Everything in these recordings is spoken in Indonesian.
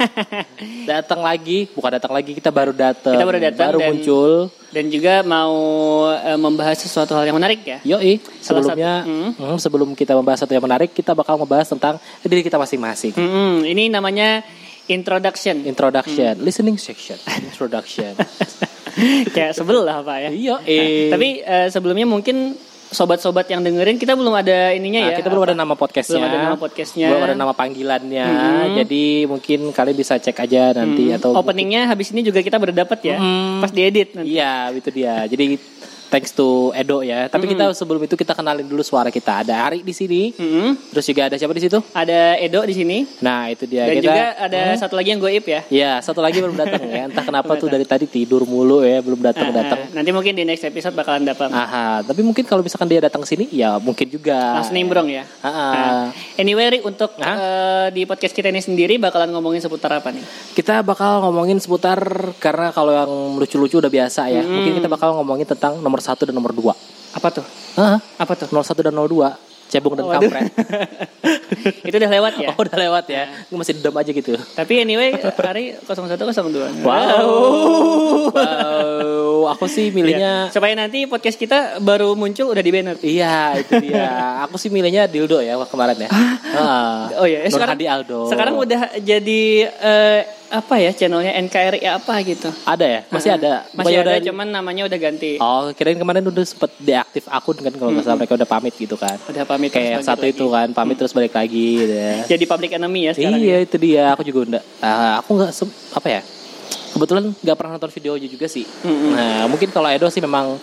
Datang lagi, bukan datang lagi, kita baru datang. Kita baru datang baru dan- muncul. Dan juga mau eh, membahas sesuatu hal yang menarik ya. Yoi, Salah sebelumnya satu- hmm. hmm, sebelum kita membahas satu yang menarik, kita bakal membahas tentang diri kita masing-masing. Mm-mm, ini namanya introduction. Introduction, Hmm. listening section, introduction. Kayak sebel lah Pak ya. Iya, Nah, tapi eh, sebelumnya mungkin sobat-sobat yang dengerin kita belum ada ininya Nah, ya. kita belum apa? ada nama podcastnya, Belum ada nama podcastnya. belum ada nama panggilannya. Hmm. Jadi mungkin kalian bisa cek aja nanti Hmm, atau openingnya habis ini juga kita berdapat ya. Hmm. Pas diedit nanti. Iya, itu dia. Jadi thanks to Edo ya. Tapi kita sebelum itu kita kenalin dulu suara kita. Ada Ari di sini. Mm-mm. Terus juga ada siapa di situ? Ada Edo di sini. Nah, itu dia. Dan kita, juga ada satu lagi yang goib ya. Ya, satu lagi belum datang ya. Entah kenapa tuh dari tadi tidur mulu ya, belum datang Ah, datang. ah. nanti mungkin di next episode bakalan dapat. Aha, tapi mungkin kalau misalkan dia datang sini, ya mungkin juga. Langsung nimbrong ya. Ah, ah. Anyway, Ri, untuk eh, di podcast kita ini sendiri bakalan ngomongin seputar apa nih? Kita bakal ngomongin seputar karena kalau yang lucu-lucu udah biasa ya. Hmm. Mungkin kita bakal ngomongin tentang nomor satu dan nomor dua. Apa tuh? Hah? Apa tuh? 01 dan 02 cebong dan Waduh. kampret. Itu udah lewat ya. Oh, udah lewat ya. Gue masih dendam aja gitu. Tapi anyway, hari 0102. Wow. wow. Aku sih milihnya Ya, supaya nanti podcast kita baru muncul udah di banner. Iya, itu dia. Aku sih milihnya dildo ya kemarin ya. Ah. Oh iya, eh, sekarang Aldo. Sekarang udah jadi eh, apa ya channelnya NKRI apa gitu. ada ya? Masih ada. Masih ada, udah- cuman namanya udah ganti. Oh, kirain kemarin udah sempet deaktif akun kan kalau nggak salah mereka udah pamit gitu kan. Udah pamit Kayak yang satu lagi. itu kan, pamit terus balik lagi gitu ya. Jadi public enemy ya sekarang. Iya ya. itu dia. Aku juga enggak. ah, aku nggak apa ya? Kebetulan nggak pernah nonton videonya juga sih. Mm-mm. Nah mungkin kalau Edo sih memang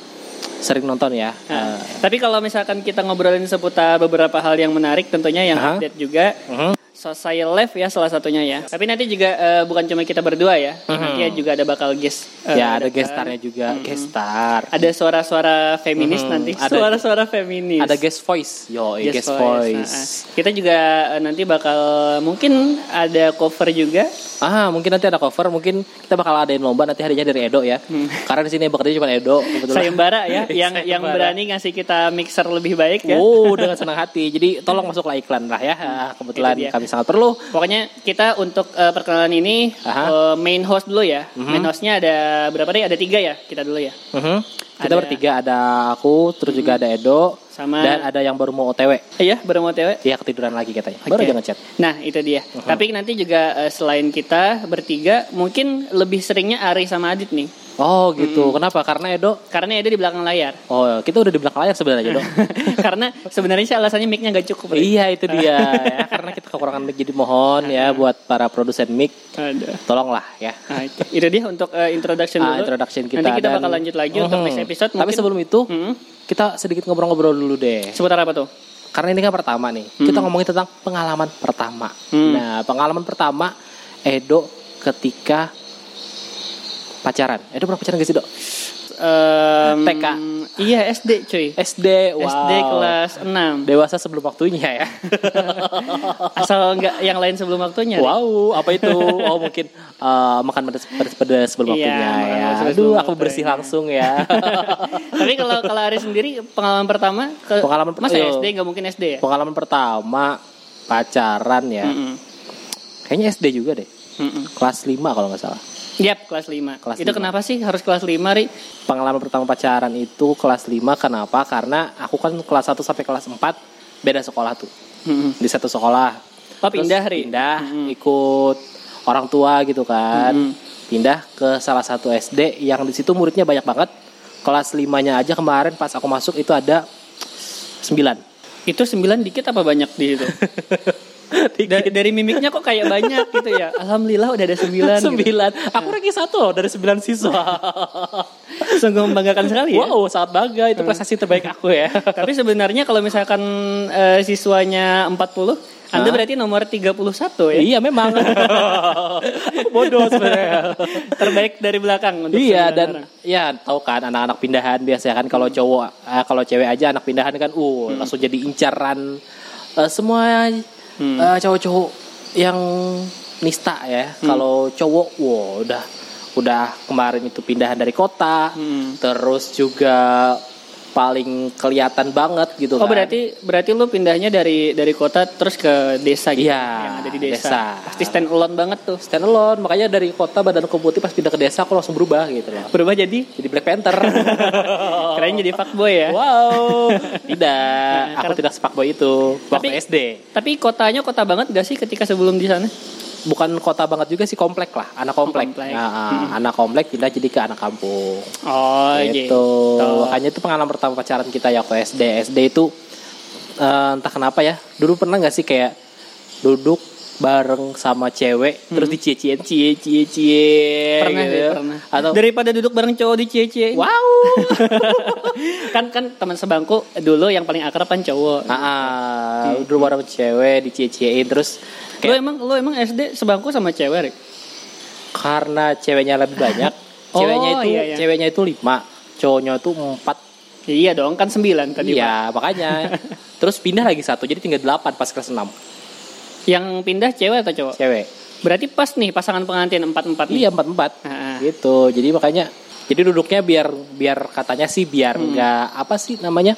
sering nonton ya. Nah, tapi kalau misalkan kita ngobrolin seputar beberapa hal yang menarik tentunya yang Aha. update juga Mhm. Social Life ya salah satunya ya. Tapi nanti juga eh, bukan cuma kita berdua ya. Nanti juga ada bakal guest. eh, ya ada datang. guest starnya juga. Guest star. Ada suara-suara feminis Mhm, nanti. ada- Suara-suara feminis. Ada guest voice. Yo, guest, voice. Nah, kita juga eh, nanti bakal mungkin ada cover juga. Ah, mungkin nanti ada cover, mungkin kita bakal adain lomba nanti hadiahnya dari Edo ya. Karena di sini yang bekerja cuma Edo kebetulan. Sayembara ya, yang yang berani ngasih kita mixer lebih baik ya. Oh, dengan senang hati. Jadi tolong masuklah iklan lah ya. Ah, Kebetulan Itu kami sangat perlu. Pokoknya kita untuk eh, perkenalan ini Aha. eh, main host dulu ya. Main hostnya ada berapa nih? Ada tiga ya. Kita dulu ya. Mhm. Kita Ada- bertiga ada aku, terus juga ada Edo, Sama- dan ada yang baru mau OTW. Iya, baru mau tewe. Dia ketiduran lagi katanya. Baru Oke. aja ngechat. Nah, itu dia. Tapi nanti juga eh, selain kita bertiga, mungkin lebih seringnya Ari sama Adit nih. Oh gitu. Kenapa? Karena Edo. Karena Edo di belakang layar. Oh kita udah di belakang layar sebenarnya Edo. Karena sebenarnya sih alasannya mic-nya gak cukup. Iya itu dia. ya, karena kita kekurangan mic jadi mohon ya buat para produsen mic Ada. tolonglah ya. Nah, itu, itu dia untuk eh, introduction Ah, dulu. introduction kita Nanti kita dan- bakal lanjut lagi untuk Mhm. next episode. Tapi Mungkin- sebelum itu Hmm, kita sedikit ngobrol-ngobrol dulu deh. seputar apa tuh? Karena ini kan pertama nih. Kita ngomongin tentang pengalaman pertama. Hmm. Nah, pengalaman pertama Edo ketika pacaran. Edo pernah pacaran gak sih, Dok? Em, TK. Iya, SD cuy. SD, wow. SD kelas 6. Dewasa sebelum waktunya ya. Asal enggak yang lain sebelum waktunya. Wow, apa itu? Oh, mungkin eh, makan pedas, pedas, pedas sebelum Iya, waktunya makan ya. Aduh, aku bersih langsung ya. Tapi kalau kalau Ari sendiri pengalaman pertama ke Pengalaman per- Masa iya. SD nggak mungkin SD ya? pengalaman pertama pacaran ya. Mm-mm. Kayaknya SD juga deh. Mm-mm. Kelas 5 kalau nggak salah. Yap, kelas 5. Kelas Itu lima. kenapa sih harus kelas 5, Ri? Pengalaman pertama pacaran itu kelas 5 kenapa? Karena aku kan kelas 1 sampai kelas 4 beda sekolah tuh. Mm-mm. Di satu sekolah. Oh, pindah, Ri? Pindah ikut orang tua gitu kan. Mm-mm. Pindah ke salah satu SD yang di situ muridnya banyak banget. Kelas 5-nya aja kemarin pas aku masuk itu ada 9. Itu 9 dikit apa banyak di situ? dari, dari mimiknya kok kayak banyak gitu ya. Alhamdulillah udah ada 9 gitu. 9. Aku ranking 1 loh dari 9 siswa. Sungguh membanggakan sekali ya. wow, sangat bangga itu prestasi terbaik aku ya. Tapi sebenarnya kalau misalkan eh, siswanya 40, Anda Hah? berarti nomor 31 ya. iya memang. Aku bodoh sebenarnya. Terbaik dari belakang untuk Iya 9 dan orang. ya tahu kan anak-anak pindahan biasanya kan kalau cowok eh, kalau cewek aja anak pindahan kan uh langsung jadi incaran eh, semua Hmm. eh, cowok-cowok yang nista ya. Kalau cowok wow udah udah kemarin itu pindahan dari kota Hmm. terus juga paling kelihatan banget gitu Oh kan. berarti berarti lu pindahnya dari dari kota terus ke desa gitu. Iya, Yang ada di desa. desa. Pasti stand alone banget tuh. stand alone, makanya dari kota badan putih pas pindah ke desa aku langsung berubah gitu loh. Berubah jadi Jadi Black Panther. keren jadi fuckboy ya. wow. Tidak, aku Karena- tidak sepak boy itu waktu Tapi- SD. Tapi kotanya kota banget gak sih ketika sebelum di sana? Bukan kota banget juga sih komplek lah, anak komplek. komplek. Nah, Anak komplek pindah jadi ke anak kampung. Oh gitu. Makanya itu pengalaman pertama pacaran kita ya waktu SD. SD itu eh, entah kenapa ya. Dulu pernah nggak sih kayak duduk bareng sama cewek terus dicie-ciein cie cie cie Pernah gitu. sih, pernah. Atau Daripada duduk bareng cowok di cie wow. kan kan teman sebangku dulu yang paling akrab kan cowok. Ah, ah, duduk bareng cewek dicie-ciein terus Lu kayak emang lu emang SD sebangku sama cewek, Rik? karena ceweknya lebih banyak, Oh, ceweknya itu iya, iya. ceweknya itu lima, cowoknya itu empat. Iya dong, kan sembilan tadi. Pak. Iya, makanya. Terus pindah lagi satu, jadi tinggal delapan pas kelas enam Yang pindah cewek atau cowok? cewek. Berarti pas nih pasangan pengantin empat-empat nih. Iya empat empat Ah. gitu. Jadi makanya jadi duduknya biar biar katanya sih biar Hmm. nggak apa sih namanya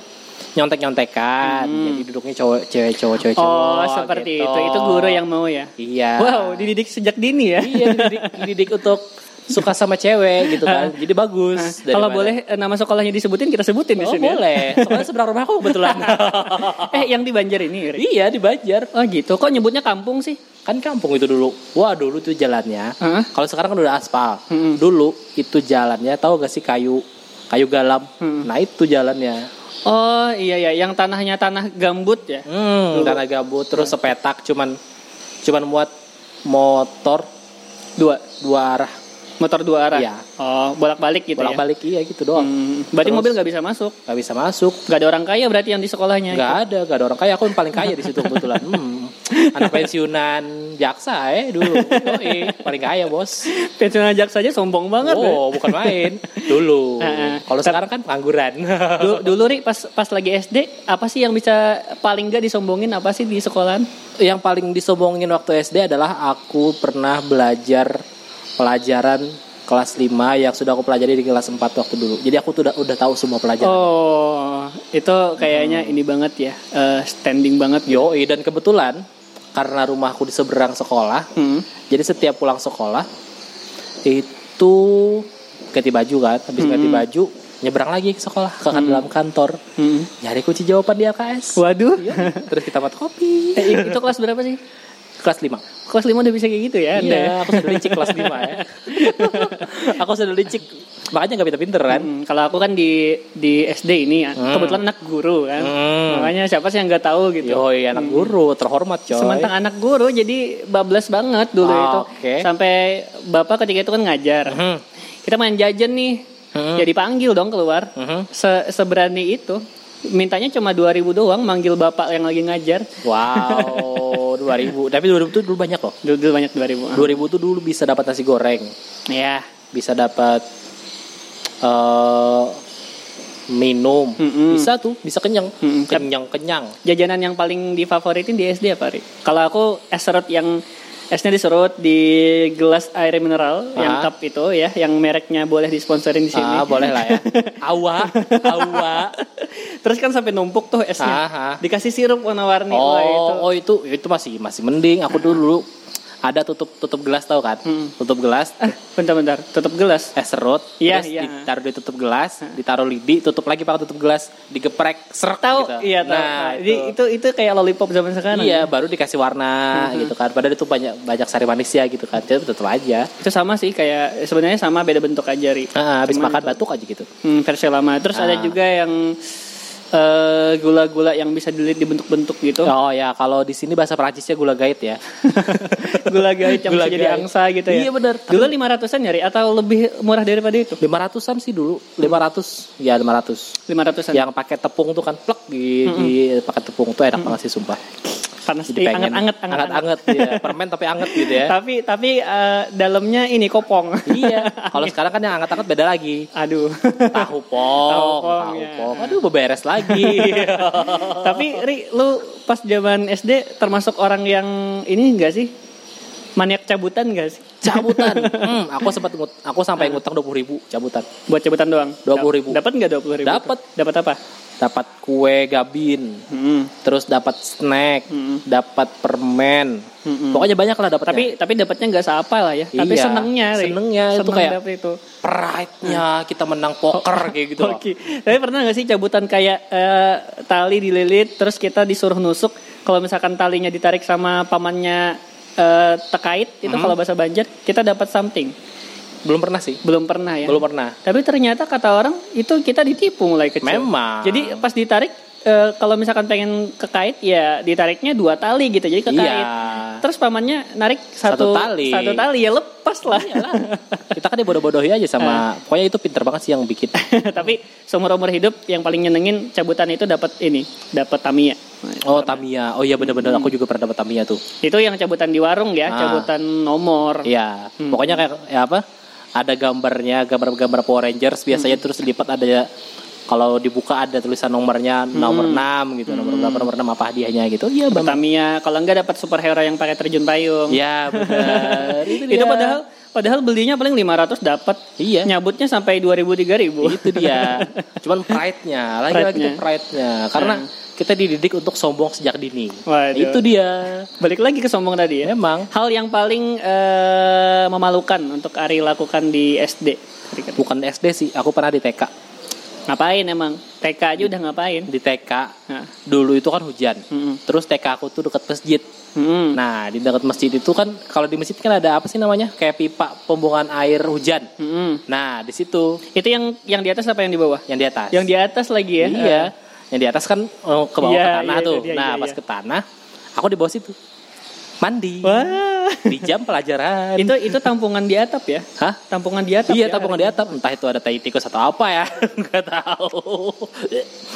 nyontek nyontekan. Jadi duduknya cowok cewek cowok cewek cowok. Oh, seperti gitu. itu. Itu guru yang mau ya. Iya. Wow, dididik sejak dini ya. Iya dididik, dididik untuk suka sama cewek gitu kan. Jadi bagus. Kalau daripada- boleh eh, nama sekolahnya disebutin kita sebutin di Oh, sini. ya. boleh. Soalnya seberang rumahku kebetulan. eh, yang di Banjar ini. Rik? iya di Banjar. Oh gitu. Kok nyebutnya kampung sih? Kan kampung itu dulu. Wah dulu tuh jalannya. Hah? Kalau sekarang kan udah aspal. Mm-mm. Dulu itu jalannya tahu gak sih kayu kayu galam. Mm. Nah itu jalannya. Oh iya ya, yang tanahnya tanah gambut ya. Hmm, tanah gabut terus sepetak cuman cuman muat motor Dua dua arah motor dua arah. Iya. Oh, bolak-balik gitu bolak ya. balik iya gitu doang. Hmm, berarti Terus- mobil nggak bisa masuk. Gak bisa masuk. Gak ada orang kaya berarti yang di sekolahnya. Gak ada, gak ada orang kaya. Aku yang paling kaya di situ kebetulan. Hmm, anak pensiunan jaksa eh dulu. Yoi, paling kaya bos. Pensiun ajak saja sombong banget. ya. Oh, bukan main. Dulu. Kalau sekarang kan pengangguran. Dulu, dulu Ri pas pas lagi SD apa sih yang bisa paling gak disombongin apa sih di sekolahan? yang paling disombongin waktu SD adalah aku pernah belajar pelajaran kelas 5 yang sudah aku pelajari di kelas 4 waktu dulu. Jadi aku tuh udah, udah tahu semua pelajaran. Oh, itu kayaknya ini banget ya, eh, standing banget. Yoi, dan kebetulan karena rumahku di seberang sekolah, Hmm. jadi setiap pulang sekolah itu ganti baju kan, habis ganti Hmm. baju nyebrang lagi ke sekolah ke dalam kantor, Hmm. nyari kunci jawaban di LKS. Waduh, Iya, terus kita buat kopi. Eh, itu kelas berapa sih? Kelas 5. Kelas 5 udah bisa kayak gitu ya? Anda ya? Iya, aku sudah licik kelas 5 ya. aku sudah licik. Makanya gak pinter-pinter kan. Hmm, kalau aku kan di di SD ini ya, Hmm. kebetulan anak guru kan. Hmm. Makanya siapa sih yang nggak tahu gitu. Yoi, anak guru terhormat coy. Sementara anak guru jadi bablas banget dulu Ah, itu. oke. Sampai bapak ketika itu kan ngajar. Mhm. Kita main jajan nih. Hmm. Ya dipanggil dong keluar. Mhm. Se Seberani itu. Mintanya cuma 2000 doang manggil bapak yang lagi ngajar. Wow, 2000. Tapi 2000 tuh dulu banyak loh. Dulu, dulu banyak 2000. 2000 tuh dulu bisa dapat nasi goreng, Ya. bisa dapat eh minum, Mm-mm. bisa tuh, bisa kenyang, Mm-mm. kenyang kenyang. Jajanan yang paling difavoritin di SD apa, Ri? Kalau aku es serut yang esnya diserut di gelas air mineral yang Ah. cup itu ya, yang mereknya boleh disponsorin di sini. Ah, boleh lah ya. Awa, awa. Terus kan sampai numpuk tuh esnya. Ah, ah. Dikasih sirup warna-warni. Oh, Wah, itu. oh itu itu masih masih mending. Aku dulu ada tutup tutup gelas tau kan? Mm. Tutup gelas, Ah, bentar-bentar, tutup gelas. es serut, Iya, terus iya. ditaruh di tutup gelas, ditaruh lidi, tutup lagi pakai tutup gelas, digeprek, serak Tahu? gitu. Iya, tahu. Nah, Jadi itu. itu itu kayak lollipop zaman sekarang. Iya, baru dikasih warna gitu kan. Padahal itu banyak banyak sari manisnya gitu kan. Jadi tetap aja. Itu sama sih kayak sebenarnya sama beda bentuk aja, Ri. Ah, habis makan itu- batuk aja gitu. Hmm, versi lama. Terus ada Ah. juga yang eh, gula-gula yang bisa dilihat dibentuk-bentuk gitu. Oh ya, kalau di sini bahasa Perancisnya gula gait ya. gula gait yang Gula bisa jadi gait. angsa gitu ya. Iya, bener. Dulu 500-an nyari atau lebih murah daripada itu? 500-an sih dulu. 500. Ya 500. 500-an. Yang pakai tepung tuh kan plek di, di pakai tepung tuh enak banget sih sumpah. Panas Jadi iya, pengen anget-anget anget-anget. anget ya. Permen tapi anget gitu ya. Tapi tapi eh, dalamnya ini kopong. iya. Kalau sekarang kan yang anget-anget beda lagi. Aduh. Tahu pong, Tahu tahu pong, pong. ya. Aduh, beberes lagi. tapi Ri, lu pas zaman SD termasuk orang yang ini enggak sih? Maniak cabutan enggak sih? cabutan. Hmm, aku sempat ngut, aku sampai ngutang dua ribu cabutan. Buat cabutan doang. 20.000. Dapat nggak dua ribu? Dapat. Dapat apa? Dapat kue gabin, Hmm. terus dapat snack, Hmm. dapat permen. Hmm. Pokoknya banyak lah dapatnya. Tapi tapi dapatnya nggak seapa lah ya. Tapi Iya, senengnya, Ri. senengnya itu Seneng kayak- dapet itu. pride-nya kita menang poker kayak gitu. Oke. Tapi pernah nggak sih cabutan kayak eh, tali dililit, terus kita disuruh nusuk. Kalau misalkan talinya ditarik sama pamannya eh, terkait, itu Hmm. kalau bahasa Banjar kita dapat something. Belum pernah sih. Belum pernah ya. Belum pernah. Tapi ternyata kata orang itu kita ditipu mulai kecil. Memang. Jadi pas ditarik eh, kalau misalkan pengen kekait ya ditariknya dua tali gitu. Jadi kekait. Iya. Terus pamannya narik Satu satu, tali. Satu tali ya lepas lah. Kita kan dibodoh-bodohi aja sama pokoknya itu pinter banget sih yang bikin. Tapi seumur umur hidup yang paling nyenengin cabutan itu dapat ini, dapat Tamiya. Oh, Tamiya. Oh iya bener-bener aku juga pernah dapat Tamiya tuh. Itu yang cabutan di warung ya, Ah. cabutan nomor. Iya. Hmm. Pokoknya kayak ya apa? Ada gambarnya, gambar-gambar Power Rangers biasanya Hmm. terus dilipat ada kalau dibuka ada tulisan nomornya nomor 6 gitu, nomor berapa nomor 6 apa hadiahnya gitu. Iya, Dapat benar. Tamiya, kalau enggak dapat superhero yang pakai terjun payung. Iya, benar. itu, Itu dia. padahal padahal belinya paling 500 dapat. Iya. Nyabutnya sampai 2000 3000. itu dia. Cuman pride-nya, lagi-lagi Pride-nya. itu pride-nya. Karena Hmm. kita dididik untuk sombong sejak dini. Waduh. Itu dia. Balik lagi ke sombong tadi ya. Memang Hal yang paling eh, memalukan untuk Ari lakukan di SD. Bukan SD sih, aku pernah di TK. Ngapain emang? TK aja udah ngapain? Di TK Nah. dulu itu kan hujan. Mm-mm. Terus TK aku tuh dekat masjid. Mm-mm. Nah, di dekat masjid itu kan kalau di masjid kan ada apa sih namanya? Kayak pipa pembuangan air hujan. Mm-mm. Nah, di situ Itu yang yang di atas apa yang di bawah? yang di atas. Yang di atas lagi ya? Iya. Yang di atas kan oh, ke bawah Iya, ke tanah iya, tuh. dia, nah, iya, pas iya. ke tanah, aku di bawah situ. Mandi. Wah. Di jam pelajaran. itu itu tampungan di atap ya? Hah? Tampungan di atap. Iya, ya? tabungan di atap. Entah itu ada tai tikus atau apa ya. Enggak tahu.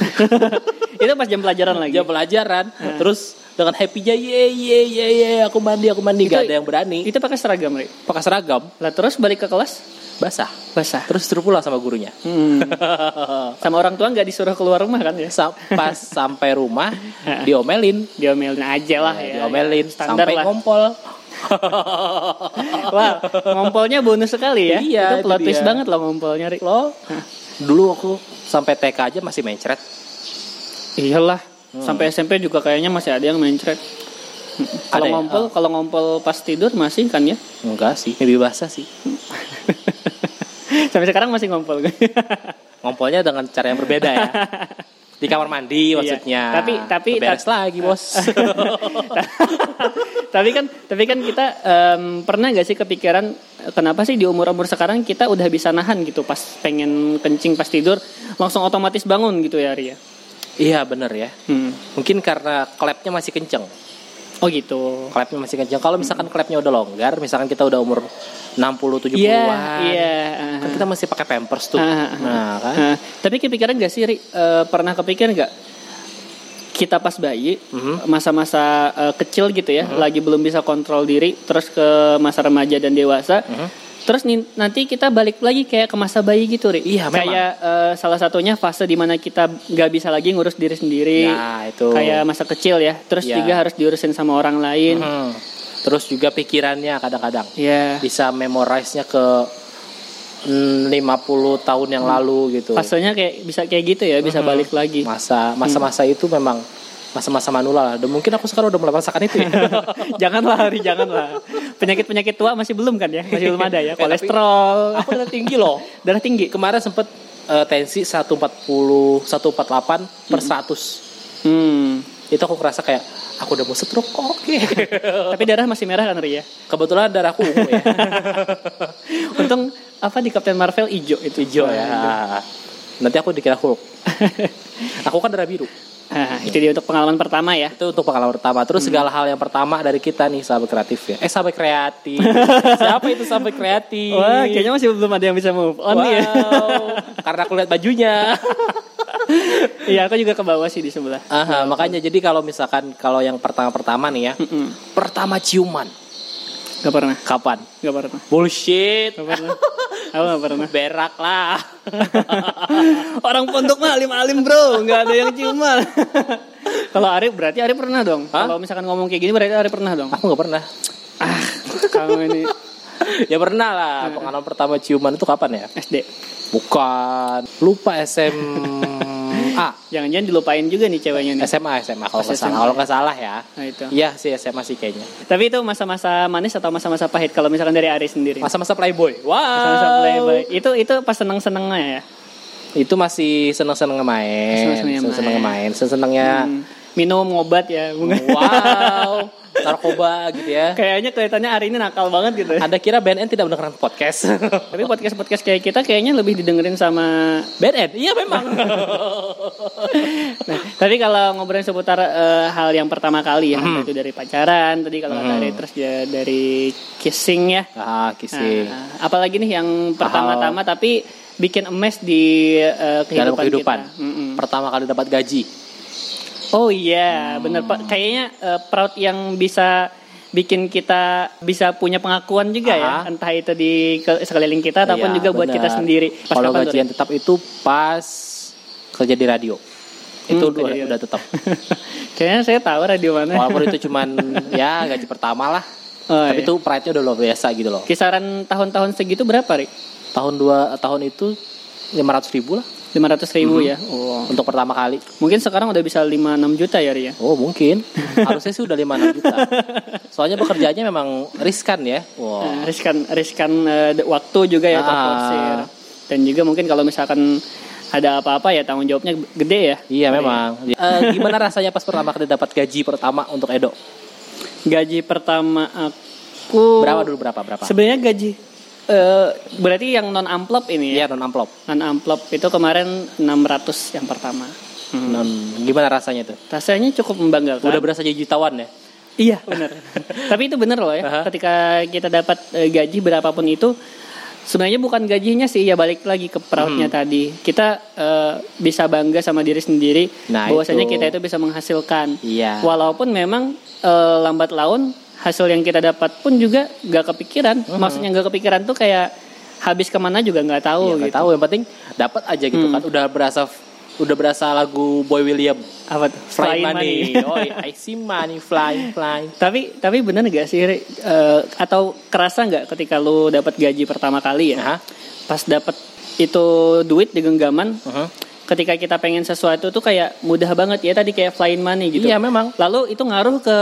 itu pas jam pelajaran lagi. Jam pelajaran. Terus dengan happy-nya ye ye ye ye aku mandi aku mandi Itu- gak ada yang berani. Itu pakai seragam, Ri. Pakai seragam Lah terus balik ke kelas basah. basah. Terus suruh pulang sama gurunya. Hmm. Sama orang tua nggak disuruh keluar rumah kan ya? Sa- Pas sampai rumah diomelin, Diomelin aja lah ya. diomelin Standar sampai lah. ngompol. Wah, ngompolnya bonus sekali ya. Iya, itu itu plot twist banget loh ngompolnya, Ri. Lo dulu aku sampai TK aja masih mencret. Iyalah. Hmm. Sampai SMP juga kayaknya masih ada yang mencret. Kalau ya? ngompol, kalau ngompol pas tidur masih kan ya? Enggak sih, lebih basah sih. Sampai sekarang masih ngompol. Ngompolnya dengan cara yang berbeda ya. Di kamar mandi Iya. maksudnya. Tapi- tapi- beres lagi, Bos. tapi kan tapi kan kita em, pernah gak sih kepikiran kenapa sih di umur-umur sekarang kita udah bisa nahan gitu pas pengen kencing pas tidur langsung otomatis bangun gitu ya Ria. iya, bener ya. Hmm. Mungkin karena klepnya masih kenceng. Oh gitu. Klepnya masih kenceng. Kalau misalkan klepnya udah longgar, misalkan kita udah umur 60 70-an. Iya, iya. Kan kita masih pakai pampers tuh. Ah, ah, ah. Nah, kan. Nah, tapi kepikiran gak sih Ri? Eh, pernah kepikiran gak kita pas bayi Mhm. masa-masa eh, kecil gitu ya lagi belum bisa kontrol diri terus ke masa remaja dan dewasa Mhm. Terus nin- nanti kita balik lagi kayak ke masa bayi gitu Ri Iya, memang. kayak eh, salah satunya fase di mana kita nggak bisa lagi ngurus diri sendiri Nah, itu. kayak masa kecil ya terus Iya. juga harus diurusin sama orang lain Mhm. Terus juga pikirannya kadang-kadang ya bisa memorize-nya ke mm, 50 tahun yang lalu gitu. fasenya kayak bisa kayak gitu ya bisa Mhm. balik lagi Masa masa-masa itu memang masa-masa manula lah. Dan mungkin aku sekarang udah mulai merasakan itu ya. janganlah Ri janganlah penyakit penyakit tua masih belum kan ya masih belum ada ya Eh, kolesterol aku udah tinggi loh. darah tinggi Kemarin sempet eh, tensi 140 148 per 100. hmm. Itu aku ngerasa kayak aku udah mau stroke kok. Oke. tapi darah masih merah kan Ri ya Kebetulan darahku ungu ya. untung apa di Captain Marvel hijau itu Hijau ya. Nanti aku dikira Hulk. Aku kan darah biru. Nah, itu dia untuk pengalaman pertama ya Itu untuk pengalaman pertama. Terus segala hal yang pertama dari kita nih sahabat kreatif ya. Eh sahabat kreatif. Siapa itu sahabat kreatif? Wah, kayaknya masih belum ada yang bisa move on nih ya. Wow. Karena aku lihat bajunya. Iya, aku juga ke bawah sih di sebelah. Aha, makanya jadi kalau misalkan kalau yang pertama-pertama nih ya, pertama ciuman. Gak pernah, Kapan? gak pernah, Bullshit. gak pernah. Aku gak pernah. Berak lah. Orang pondok mah alim-alim bro, nggak ada yang ciuman. Kalau Arif berarti Arif pernah dong. Kalau misalkan ngomong kayak gini berarti Arif pernah dong. Aku nggak pernah. Ah, kamu ini ya pernah lah. Pengalaman pertama ciuman itu kapan ya? SD. Bukan. Lupa SMA. Jangan-jangan dilupain juga nih ceweknya nih. SMA SMA kalau nggak salah. Kalau nggak salah ya. Nah itu. Iya sih SMA sih kayaknya. Tapi itu masa-masa manis atau masa-masa pahit kalau misalkan dari Ari sendiri? Masa-masa playboy. Wow. Masa-masa playboy. Itu itu pas seneng-senengnya ya. Itu masih seneng-seneng main. Seneng-seneng main. Seneng-senengnya. Hmm, minum obat ya. Bunga. Wow. Narkoba gitu ya. Kayaknya kelihatannya Ari ini nakal banget gitu. Anda kira BNN tidak mendengarkan podcast? Tapi podcast-podcast kayak kita kayaknya lebih didengerin sama BNN? Iya memang. Nah, tapi kalau ngobrolin seputar eh, hal yang pertama kali ya, Hmm. itu dari pacaran, tadi kalau Hmm. Ari, terus ya dari kissing ya. ah, kissing. Nah, apalagi nih yang pertama-tama tapi bikin emes di eh, kehidupan, Dalam kehidupan. kita. Pertama kali dapat gaji. Oh iya, bener Pak. Kayaknya eh, proud yang bisa bikin kita bisa punya pengakuan juga ya, Aha. entah itu di ke- sekeliling kita ataupun Iya, juga buat benar. kita sendiri. Pas Kalau gajian tetap itu pas kerja di radio. Itu Hmm, udah, udah tetap. Kayaknya saya tahu radio mana. Walaupun itu cuman ya gaji pertama lah. Oh, Tapi iya. itu pride-nya udah luar biasa gitu loh. kisaran tahun-tahun segitu berapa, Rik? Tahun dua tahun itu 500 ribu lah 500 ribu Mhm. ya. Oh. untuk pertama kali. Mungkin sekarang udah bisa 5-6 juta ya, Ri ya. Oh mungkin harusnya sih udah 5 juta. Soalnya pekerjaannya memang riskan ya. Wow. Nah, riskan riskan eh, de- waktu juga ya Ah. terforsir. Dan juga mungkin kalau misalkan ada apa-apa ya tanggung jawabnya gede ya. Iya memang. Eh, gimana rasanya pas pertama kali dapat gaji pertama untuk Edo? Gaji pertama aku Berapa dulu berapa berapa? Sebenarnya gaji eh, berarti yang non amplop ini ya. Iya non amplop. Non amplop itu kemarin 600 yang pertama. Hmm. Non gimana rasanya tuh? Rasanya cukup membanggakan. Udah berasa jadi jutawan ya? Iya benar. Tapi itu benar loh ya. Aha. Ketika kita dapat eh, gaji berapapun itu, sebenarnya bukan gajinya sih ya balik lagi ke proudnya Hmm. tadi. Kita eh, bisa bangga sama diri sendiri. Nah, bahwasanya itu. kita itu bisa menghasilkan. Iya. Walaupun memang eh, lambat laun hasil yang kita dapat pun juga gak kepikiran. Maksudnya gak kepikiran tuh kayak habis ke mana juga nggak tahu Iya, gitu. tahu yang penting dapat aja gitu Hmm. kan. Udah berasa udah berasa lagu Boy William Apa tuh? Fly Flying Money. Oh, I see money flying flying. Tapi tapi bener gak sih? Eh, atau kerasa nggak ketika lu dapat gaji pertama kali ya? Aha. Pas dapat itu duit di genggaman, Uh-huh. ketika kita pengen sesuatu tuh kayak mudah banget ya tadi kayak flying money gitu. Iya memang. Lalu itu ngaruh ke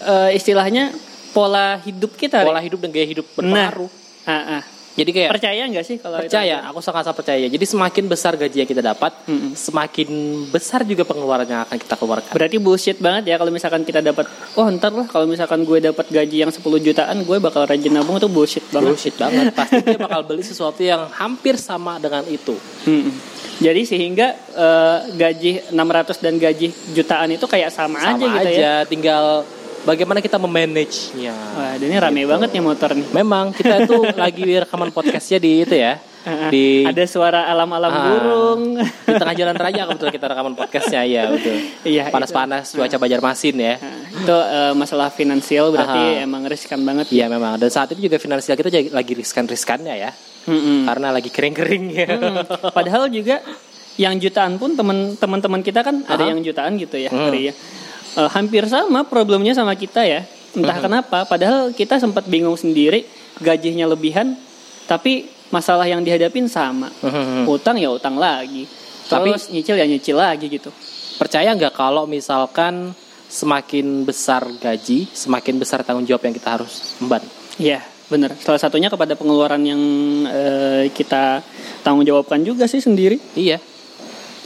eh, istilahnya pola hidup kita. Pola hidup dan gaya hidup berpengaruh. Ah, ah. Jadi kayak Percaya nggak sih kalau itu? percaya, aku sangat-sangat percaya. Jadi semakin besar gaji yang kita dapat, Mm-mm. semakin besar juga pengeluaran yang akan kita keluarkan. Berarti bullshit banget ya kalau misalkan kita dapat, oh ntar lah kalau misalkan gue dapat gaji yang 10 jutaan, gue bakal rajin nabung itu bullshit banget. Bullshit banget. Pasti dia bakal beli sesuatu yang hampir sama dengan itu. Mm-mm. Jadi sehingga eh, gaji 600 dan gaji jutaan itu kayak sama, Sama aja gitu aja, ya. tinggal bagaimana kita memanage-nya. Wah, ini rame Gitu. banget nih motor nih. Memang kita itu lagi rekaman podcastnya di itu ya, di Ada suara alam-alam Ah. burung. di tengah jalan raya kebetulan kita rekaman podcastnya ya betul. Iya, Panas-panas cuaca Banjarmasin ya. Itu eh, masalah finansial berarti Aha. emang riskan banget. Iya memang. Dan saat ini juga finansial kita lagi riskan-riskannya ya, Mm-mm. karena lagi kering-kering ya. Mm. Padahal juga yang jutaan pun teman teman-teman kita kan ada Aha. yang jutaan gitu ya. Ri, ya. Eh, hampir sama problemnya sama kita ya. Entah Hmm. kenapa, padahal kita sempat bingung sendiri, gajinya lebihan, tapi masalah yang dihadapin sama. Hmm. Utang ya utang lagi. Tapi- Terus nyicil ya nyicil lagi gitu. Percaya nggak kalau misalkan semakin besar gaji, semakin besar tanggung jawab yang kita harus emban? Iya, bener. Salah satunya kepada pengeluaran yang eh, kita tanggung jawabkan juga sih sendiri. Iya.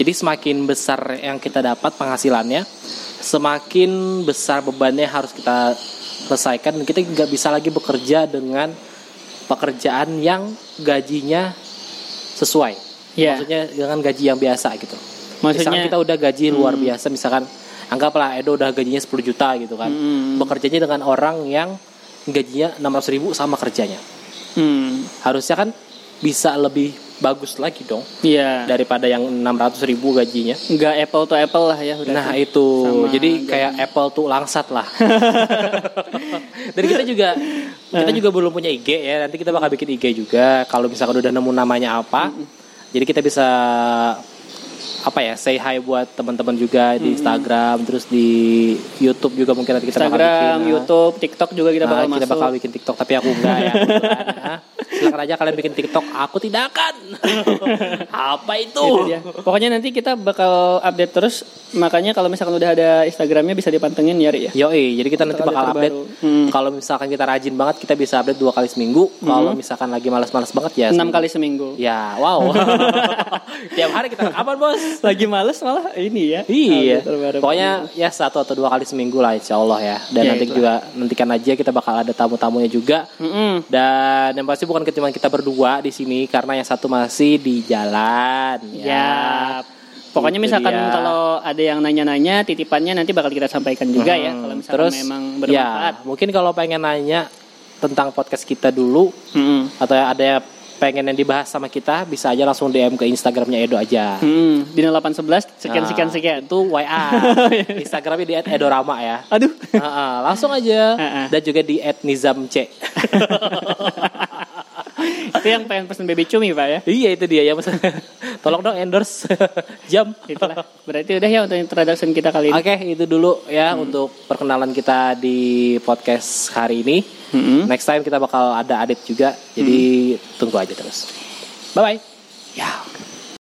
Jadi semakin besar yang kita dapat penghasilannya, semakin besar bebannya harus kita selesaikan dan kita nggak bisa lagi bekerja dengan pekerjaan yang gajinya sesuai. Iya. Maksudnya dengan gaji yang biasa gitu. Maksudnya misalkan kita udah gaji luar biasa, misalkan anggaplah Edo udah gajinya 10 juta gitu kan. Hmm. Bekerjanya dengan orang yang gajinya 600 ribu sama kerjanya. hmm, Harusnya kan bisa lebih bagus lagi dong iya. daripada yang 600 ribu gajinya. Nggak apple to apple lah ya udah. Nah itu, Sama jadi gaji. kayak Apple tuh langsat lah. Dan kita juga kita juga belum punya IG ya. Nanti kita bakal bikin IG juga. Kalau misalkan udah nemu namanya apa, jadi kita bisa apa ya say hi buat teman-teman juga di Instagram terus di YouTube juga mungkin nanti kita bakal Instagram, bikin, nah. YouTube, TikTok juga kita Nah, bakal kita masuk. bakal bikin TikTok tapi aku enggak ya. Silakan aja kalian bikin TikTok, aku tidak akan. Apa itu? Itu dia. Pokoknya nanti kita bakal update terus. Makanya kalau misalkan udah ada Instagramnya bisa dipantengin ya, Ri ya. Yoi, jadi kita nanti Untuk bakal update. Hmm. Kalau misalkan kita rajin banget, kita bisa update dua kali seminggu. Kalau misalkan lagi malas-malas banget ya. Enam kali seminggu. Ya, wow. Tiap hari kita rekaman bos. Lagi males malah ini ya. Iya. update. Pokoknya ya satu atau dua kali seminggu lah, insya Allah ya. Dan Ya, nanti itulah. juga nantikan aja kita bakal ada tamu-tamunya juga. Mm-mm. Dan yang pasti bukan cuma kita berdua di sini karena yang satu masih di jalan. Ya. Pokoknya Itu misalkan dia. kalau ada yang nanya-nanya titipannya nanti bakal kita sampaikan juga ya Hmm, kalau misalkan Terus memang ya bermanfaat. mungkin kalau pengen nanya tentang podcast kita dulu Mm-mm. atau ada yang pengen yang dibahas sama kita bisa aja langsung DM ke Instagramnya Edo aja. Hmm, di 811 sekian Nah, sekian sekian. Itu WA. Instagramnya di @edorama ya. Aduh. Heeh, langsung aja Heeh. dan juga di @nizamc. Itu yang pengen pesen baby cumi, Pak ya. iya itu dia ya Mas. Tolong dong endorse jam. Itulah. Berarti udah ya untuk introduction kita kali ini. Oke, itu dulu ya untuk perkenalan kita di podcast hari ini. Mm-mm. Next time kita bakal ada adit juga. Jadi tunggu aja terus. Bye bye. Ya.